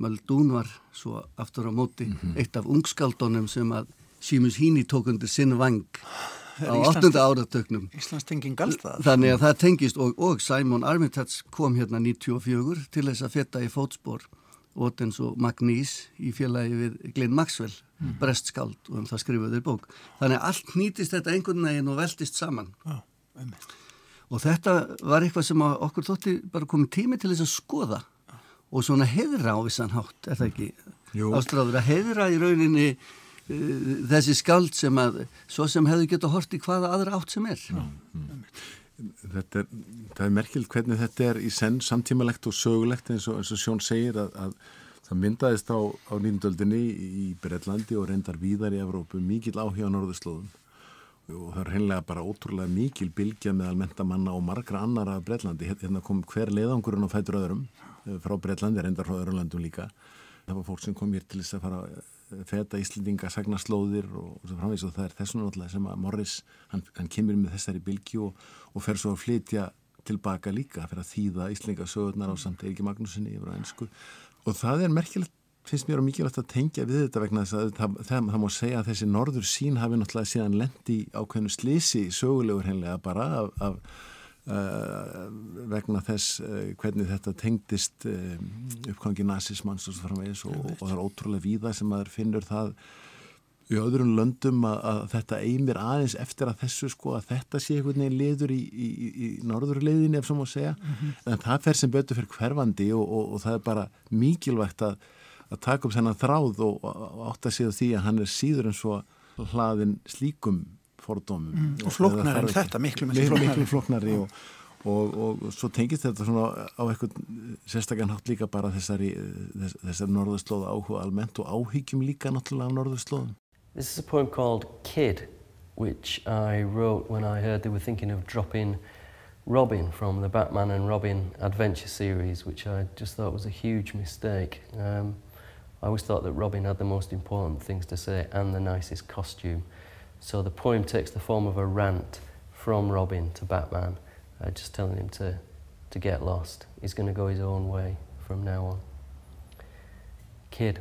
Maldún var svo aftur á móti mm -hmm. eitt af ungskaldunum sem að Símus Híni tók undir sinn vang á 8. áratöknum. Íslands tenging alltaf. Þannig að það tengist og, og Simon Armitage kom hérna 94 til þess að fetta í fótspor Otens og Magnís í félagi við Glenn Maxwell, mm. brestskáld og um það skrifuður bók. Þannig að allt nýtist þetta einhvern veginn og veldist saman. Já, einmitt og þetta var eitthvað sem okkur þótti bara komið tími til þess að skoða. Og svona heðra á vissan hátt, er það ekki ástráður? Að heðra í rauninni þessi skald sem að svo sem hefðu geta hort í hvaða aðra átt sem er. Þetta er, það er merkild hvernig þetta er í senn samtímalegt og sögulegt eins og, eins og Sjón segir að, að það myndaðist á, á nýndöldinni í Breitlandi og reyndar víðar í Evrópu mikil áhuga á norðurslóðum og það er hennilega bara ótrúlega mikil bilgja með almentamanna og margra annara af Breitlandi. Hérna kom hver leiðangurinn og fætur öðrum eh, frá Breitlandi, reyndar frá öðrum landum líka. Það var fólk sem kom hér til þess að fara feta Íslendinga sagnarslóðir og, og svo framvegs og það er þessum náttúrulega sem að Morris, hann, hann kemur með þessari bylgi og, og fer svo að flytja tilbaka líka fyrir að þýða Íslendinga sögurnar á samt Eiki Magnúsinni yfir á ennsku og það er merkilegt finnst mér á mikilvægt að tengja við þetta vegna þess að það, það, það má segja að þessi norður sín hafi náttúrulega síðan lendi ákveðinu slísi sögulegur hennilega bara af, af Uh, vegna þess uh, hvernig þetta tengdist uh, uppgangi nazismanns og svo framvegis og, og það er ótrúlega víða sem maður finnur það í öðrum löndum að, að þetta eimir aðeins eftir að þessu sko að þetta sé einhvern veginn liður í, í, í norðurleiðinni ef svo má segja mm -hmm. en það fer sem betur fyrir hverfandi og, og, og það er bara mikilvægt að, að taka upp þennan þráð og átta sig á því að hann er síður en svo hlaðin slíkum fordómum. Mm, og floknar en þetta, miklu, miklu floknari. Miklu floknari og, og, og, og svo tengist þetta svona á eitthvað sérstaklega nátt líka bara þessari, þess, þessari norðurslóða áhuga almennt og áhyggjum líka náttúrulega á norðurslóðum. This is a poem called Kid which I wrote when I heard they were thinking of dropping Robin from the Batman and Robin adventure series which I just thought was a huge mistake. Um, I always thought that Robin had the most important things to say and the nicest costume. So the poem takes the form of a rant from Robin to Batman, uh, just telling him to, to get lost. He's going to go his own way from now on. Kid.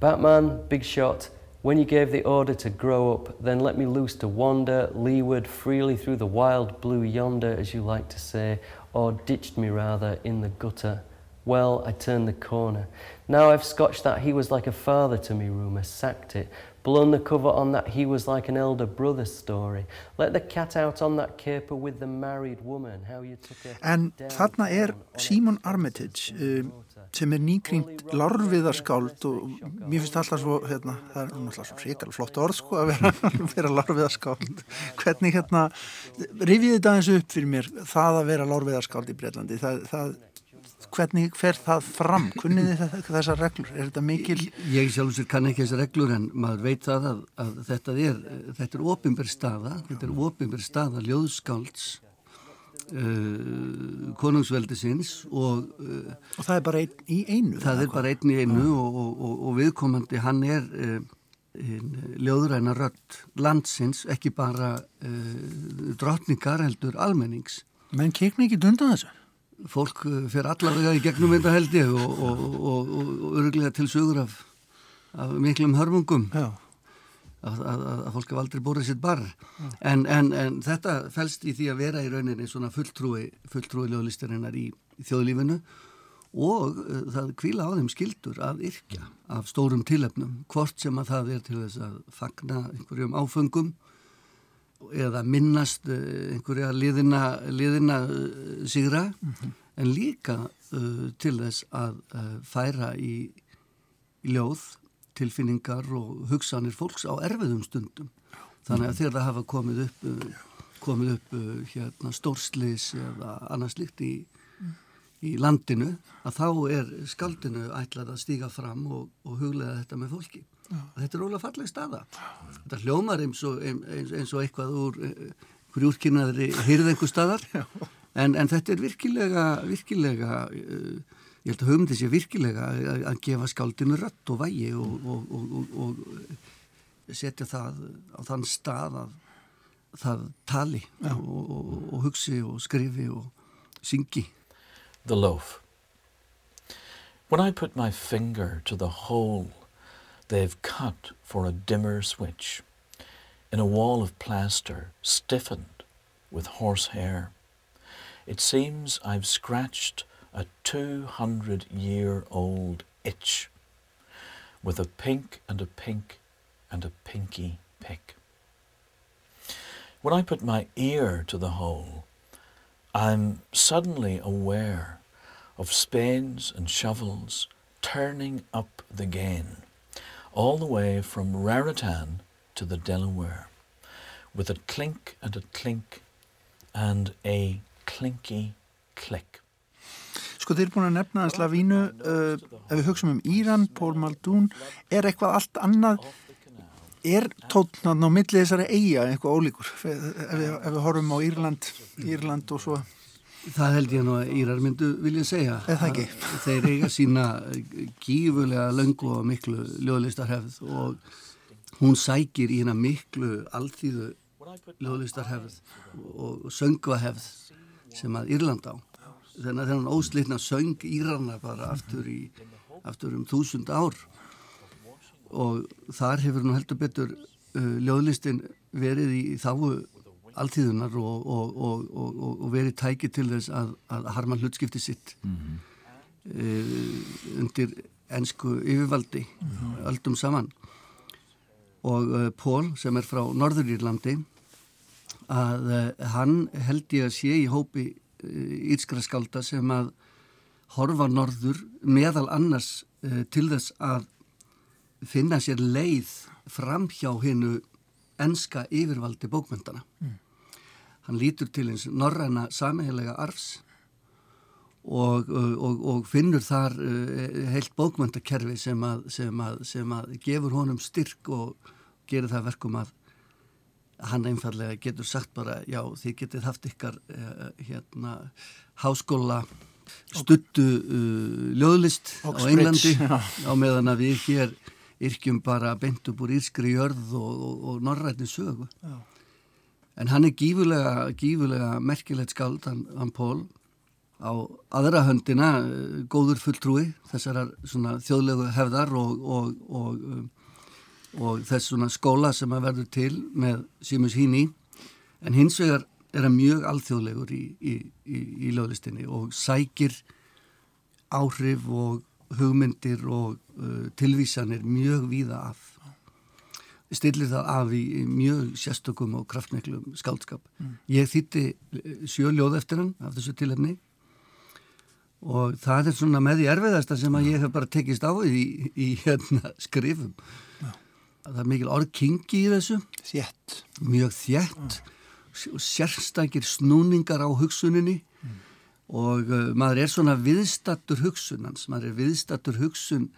Batman, big shot. When you gave the order to grow up, then let me loose to wander leeward freely through the wild blue yonder, as you like to say, or ditched me rather in the gutter. Well, I turned the corner. Now I've scotched that he was like a father to me, rumour, sacked it, blown the cover on that he was like an elder brother story. Let the cat out on that caper with the married woman. How you took a En þarna er Simon Armitage um, sem er nýkringt larviðarskáld og mér finnst alltaf svo, hérna, það er alltaf svo ríkal flott orð sko að vera, vera larviðarskáld. Hvernig hérna, rifið þetta eins upp fyrir mér, það að vera larviðarskáld í Breitlandi, það, það hvernig fer það fram? Kunnið þið þessar reglur? Er þetta mikil? Ég, ég sjálf sér kann ekki þessar reglur en maður veit það að, að þetta er þetta er ofinbér staða þetta er ofinbér staða ljóðskálds uh, konungsveldisins og uh, og það er bara einn í einu? Það er bara einn í einu og, og, og, og viðkomandi hann er uh, ljóðræna rödd landsins ekki bara uh, drottningar heldur almennings menn kekni ekki dundan þessu? Fólk uh, fyrir allavega í gegnum þetta held ég og, og, og, og öruglega til sögur af, af miklum hörmungum. Að, að, að fólk hef aldrei búið sitt barr en, en, en þetta fælst í því að vera í rauninni svona fulltrúi fulltrúi lögulistarinnar í, í þjóðlífinu og uh, það kvíla á þeim skildur að yrkja af stórum tilöfnum hvort sem að það er til þess að fagna einhverjum áfengum eða minnast eh, einhverja liðina, liðina eh, sigra. Mm -hmm. en líka uh, til þess að uh, færa í, í ljóð tilfinningar og hugsanir fólks á erfiðum stundum. Þannig að þegar það hafa komið upp uh, komið upp hérna, stórslis eða annars líkt í, í landinu að þá er skaldinu ætlað að stíga fram og, og huglega þetta með fólki þetta er ólega falleg staða. Þetta hljómar eins og, eins, eins og eitthvað úr hverju úrkynnaðri hýrð einhver staðar. En, en þetta er virkilega virkilega uh, ég held að höfum þessi virkilega að, að gefa skáldinu rött og vægi og, og, og setja það á þann stað að það tali og hugsi og skrifi og syngi. The loaf. When I put my finger to the hole they've cut for a dimmer switch in a wall of plaster stiffened with horsehair. It seems I've scratched a 200 year old itch with a pink and a pink and a pinky pick. When I put my ear to the hole, I'm suddenly aware of spades and shovels turning up the gain all the way from Raritan to the Delaware, with a clink and a clink and a clinky click. Sko þeir eru búin að nefna að Slavínu, uh, ef við hugsaum um Íran, Pól Maldún, er eitthvað allt annað, er tótnan á millið þessari eiga eitthvað ólíkur, ef við, ef við horfum á Írland, Írland og svo? Það held ég nú að Írar myndu vilja segja. Eða ekki? Þeir eiga sína gífulega löngu og miklu ljóðlistarhefð og hún sækir í hérna miklu alþýðu ljóðlistarhefð og söngvahefð sem að Írland á. Þannig að þennan óslitna söng Írarna bara aftur, í, aftur um þúsund ár og þar hefur nú heldur betur uh, ljóðlistin verið í þáu alltíðunar og, og, og, og verið tæki til þess að, að harma hlutskipti sitt mm -hmm. uh, undir ennsku yfirvaldi mm -hmm. öldum saman og uh, Pól sem er frá Norðurírlandi að uh, hann held ég að sé í hópi ítskra skálda sem að horfa norður meðal annars til þess að finna sér leið fram hjá hinnu enska yfirvaldi bókmyndana mm. Hann lítur til eins norræna sameigilega arfs og, og, og finnur þar uh, heilt bókmöndakerfi sem að, sem, að, sem að gefur honum styrk og gerir það verkum að hann einfallega getur sagt bara já þið getið haft ykkar uh, hérna háskóla stuttu uh, ljóðlist Oxbridge. á Englandi á meðan að við hér yrkjum bara beint upp úr írskri jörð og, og norrætni sögu. Já. En hann er gífulega, gífulega merkilegt skald, hann, hann Pól, á aðra höndina, eh, góður fulltrúi, þessar þjóðlegu hefðar og, og, og, um, og þess skóla sem að verður til með Simus Híni, en hins vegar er hann mjög alþjóðlegur í, í, í, í löglistinni og sækir áhrif og hugmyndir og uh, tilvísanir mjög víða af stillir það af í mjög sérstökum og kraftmiklum skáldskap. Mm. Ég þýtti eh, sjöljóð eftir hann af þessu tilhefni og það er svona með því erfiðasta sem að ég hef bara tekist á í, í hérna skrifum. Ja. Það er mikil orðkingi í þessu. Þjett. Mjög þjett ja. og sérstakir snúningar á hugsuninni mm. og uh, maður er svona viðstattur hugsunans, maður er viðstattur hugsun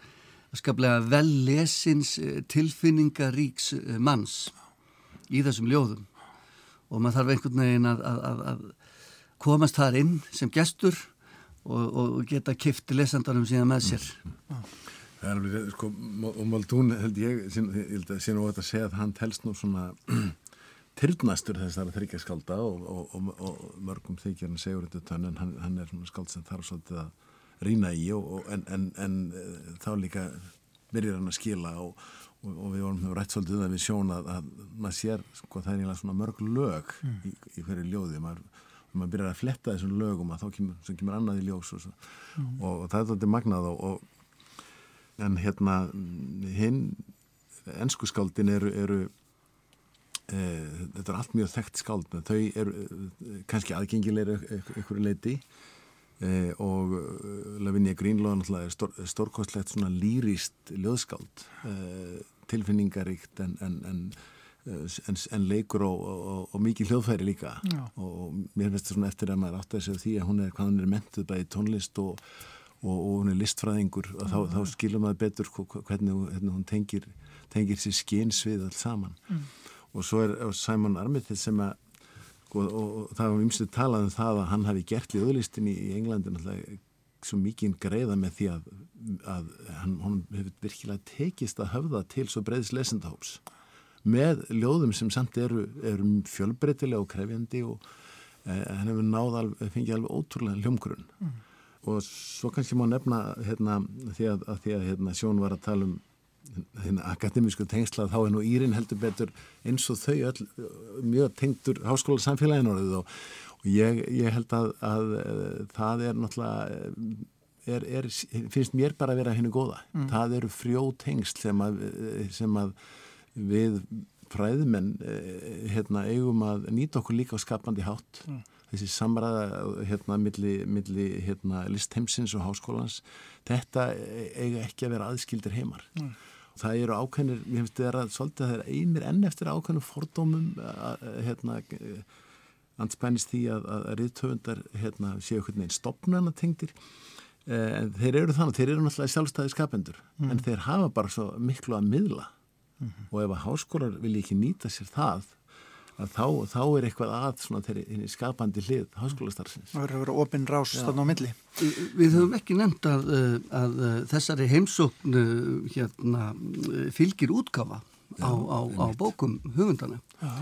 skaplega vel lesins eh, tilfinningaríks eh, manns í þessum ljóðum. Og maður þarf einhvern veginn að, að, að komast þar inn sem gestur og, og geta kifti lesandarum síðan með sér. Það er alveg, sko, og Maldún held ég, ég held að sé nú að segja að hann telst nú svona tyrnastur þessar að þryggja skálda og, og, og mörgum þykjar hann segur þetta en hann, hann er svona skáld sem þarf svolítið að rýna í og, og, en, en, en eh, þá líka byrjar hann að skila og, og við vorum rætt svolítið um að við sjóna að, að maður sér sko það er eiginlega svona mörg lög mm. í, í hverju ljóði maður, maður byrjar að fletta þessum lögum að þá kemur, kemur annað í ljós mm. og það er þetta magnað en hérna hinn ennsku skáldin eru, eru e, þetta er allt mjög þekkt skáld þau eru e, kannski aðgengilegir ykkur leiti Eh, og uh, Lavinia Greenlaw er stór, stórkostlegt svona lýrist ljóðskáld eh, tilfinningaríkt en, en, en, eh, en leikur og, og, og mikið hljóðfæri líka Já. og mér finnst þetta svona eftir að maður átti að segja því að hún er, hvað hún er mentuð bæði tónlist og, og hún er listfræðingur og þá, þá skilur maður betur hvernig, hvernig hún tengir, tengir sér skynsvið alls saman mm. og svo er Simon Armitage sem að og, og, og það var umstuð talað um það að hann hafi gert liðlistin í, í Englandi náttúrulega svo mikið greiða með því að, að hann, hann hefur virkilega tekist að höfða til svo breyðis lesendahóps með ljóðum sem samt eru, eru fjölbreytilega og krefjandi og eh, hann hefur náð alveg, fengið alveg ótrúlega hljómgrunn mm. og svo kannski má nefna hérna, því að, að, því að hérna, Sjón var að tala um þinn akademísku tengsla þá er nú Írin heldur betur eins og þau öll, mjög tengtur háskóla samfélagin orðið og, ég, ég held að, að, að það er náttúrulega er, er, finnst mér bara að vera hennu góða mm. það eru frjó tengsl sem að, sem að við fræðumenn hérna, eigum að nýta okkur líka á skapandi hátt mm. þessi samræða hérna milli, milli hérna, listheimsins og háskólans þetta eiga ekki að vera aðskildir heimar mm það eru ákveðnir, ég finnst það að svolítið að það er einir enn eftir ákveðnum fordómum hérna anspænist því að, að riðtöfundar hérna, séu hvernig einn stopnarna tengdir en þeir eru þannig, þeir eru náttúrulega sjálfstæði skapendur mm. en þeir hafa bara svo miklu að miðla mm -hmm. og ef að háskólar vilja ekki nýta sér það þá, þá er eitthvað að svona þeirri skapandi hlið háskólastarfsins. Það verður að vera ofinn rás þarna á milli. Við höfum ekki nefnt að, að, að þessari heimsókn hérna, fylgir útgafa á, á, á bókum hugundana. Já.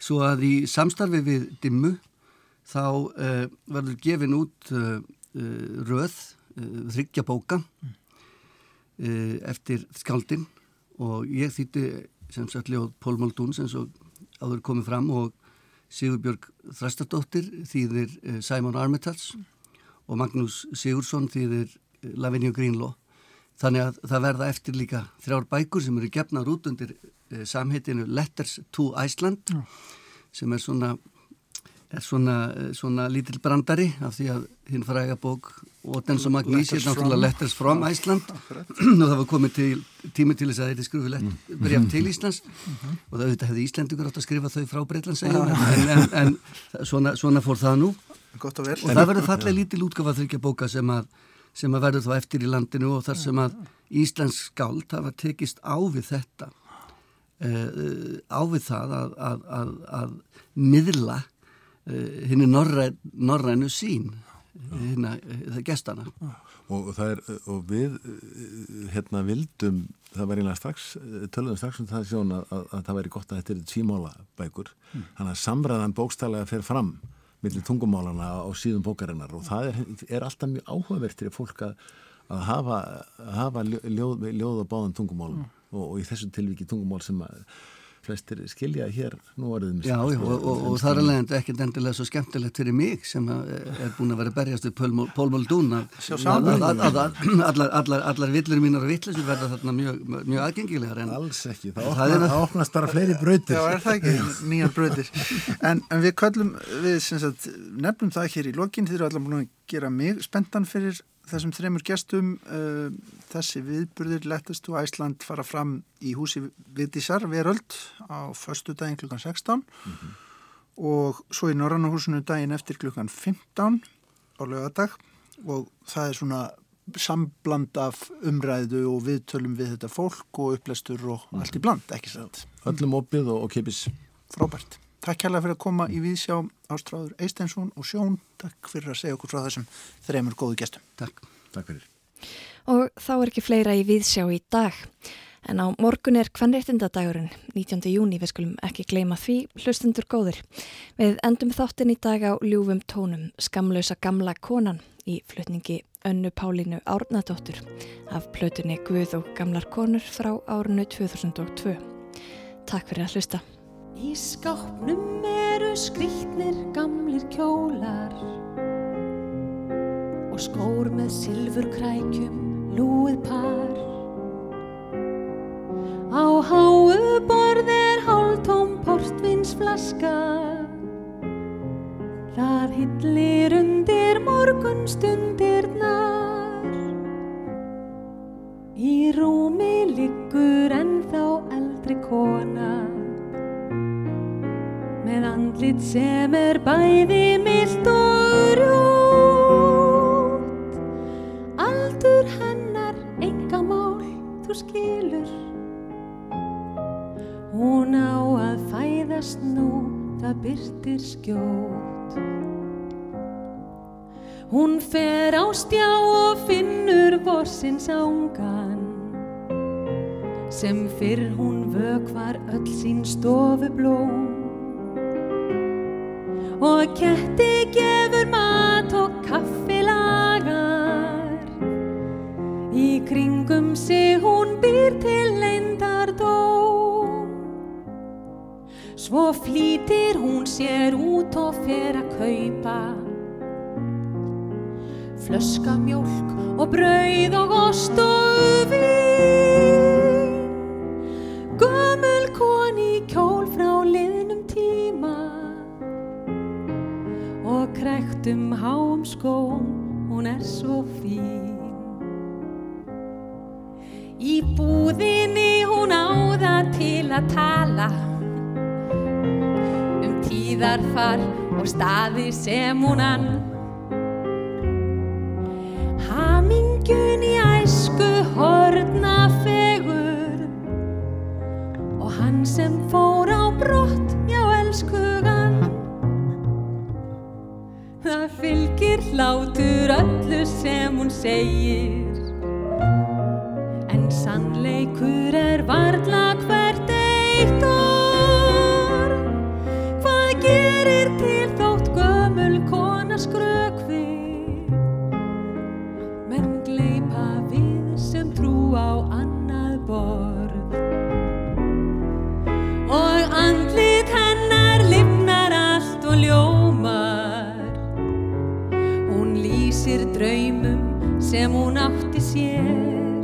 Svo að í samstarfi við dimmu þá uh, verður gefin út uh, röð, uh, þryggja bóka eftir skaldin og ég þýtti sem sagt ljóð Pól Maldúns eins og áður komið fram og Sigurbjörg Þrastardóttir þýðir uh, Simon Armitage og Magnús Sigursson þýðir uh, Lavinia Greenlaw þannig að það verða eftir líka þrjár bækur sem eru gefnar út undir uh, samheitinu Letters to Iceland sem er svona er svona, svona lítill brandari af því að hinn fræga bók Otens og Magnís er náttúrulega Letters from Iceland. og það var komið til, tími til þess að þetta skrifu mm. breyf til Íslands. Mm-hmm. og það auðvitað hefði Íslendugur átt að skrifa þau frá Breitlandsegjum en, en, en svona, svona fór það nú. Og það verður fallega lítil útgafa þryggja bóka sem að, sem að verður þá eftir í landinu og þar sem að Íslands skáld hafa tekist á við þetta. Uh, á við það að, að, að miðla henni norrænu sín hérna, það gestana og, er, og við hérna vildum það var einlega strax, töluðum strax um það sjón að, að, að það væri gott að þetta er tvímála bækur, mm. þannig að samræðan bókstælega fer fram millir tungumálana á síðum bókarinnar og það er, er alltaf mjög áhugavert til fólk að, að hafa, hafa ljóð, ljóð á báðan tungumálum mm. og, og í þessu tilviki tungumál sem að flestir skilja hér nú orðum Já, já og, og, og það er alveg ekkert endilega svo skemmtilegt fyrir mig sem er búin að vera berjast við Pól Moldún að allar villur mínar og vittlisur verða þarna mjög, mjög aðgengilegar Alls ekki, það, það, opna, það opnast bara fleiri brautir. Já, er það ekki, nýjar brautir. En, en við kallum, við sagt, nefnum það hér í lokin, þið eru allar búin að gera mig spenntan fyrir þessum þreymur gestum uh, þessi viðburðir lettast og Æsland fara fram í húsi Viðdísar Veröld á förstu daginn klukkan 16 mm -hmm. og svo í Norrannahúsinu daginn eftir klukkan 15 á lögadag og það er svona sambland af umræðu og viðtölum við þetta fólk og upplestur og mm -hmm. allt í bland, ekki sætt Öllum opið og, og kipis Frábært Takk kærlega fyrir að koma í viðsjá Ástráður Eistensson og Sjón. Takk fyrir að segja okkur frá þessum þreymur góðu gestum. Takk. Takk fyrir. Og þá er ekki fleira í viðsjá í dag. En á morgun er hvernréttindadagurinn, 19. júni, við skulum ekki gleyma því, hlustundur góður. Við endum þáttin í dag á ljúfum tónum, skamlausa gamla konan í flutningi Önnu Pálínu Árnadóttur af plötunni Guð og gamlar konur frá árunnu 2002. Takk fyrir að hlusta. Í skápnum eru skrítnir gamlir kjólar og skór með silfur krækjum lúið par. Á háu borð er hálftóm portvinsflaska, það hillir undir morgunstundirnar. Í rúmi liggur ennþá eldri kona með andlit sem er bæði myllt og rjót Aldur hennar enga mál þú skilur. Hún á að fæðast nú það byrtir skjót Hún fer á stjá og finnur vorsins ángan sem fyrr hún vökvar öll sín stofu blóm og ketti gefur mat og kaffi lagar. Í kringum sig hún býr til leindar dóm svo flýtir hún sér út og fer að kaupa flöska mjölk og brauð og ost og vín hvítum háum skóm, hún er svo fín. Í búðinni hún áða til að tala um tíðarfar og staði sem hún ann. Hamingun í æsku horna hlátur öllu sem hún segir. lýsir draumum sem hún átti sér.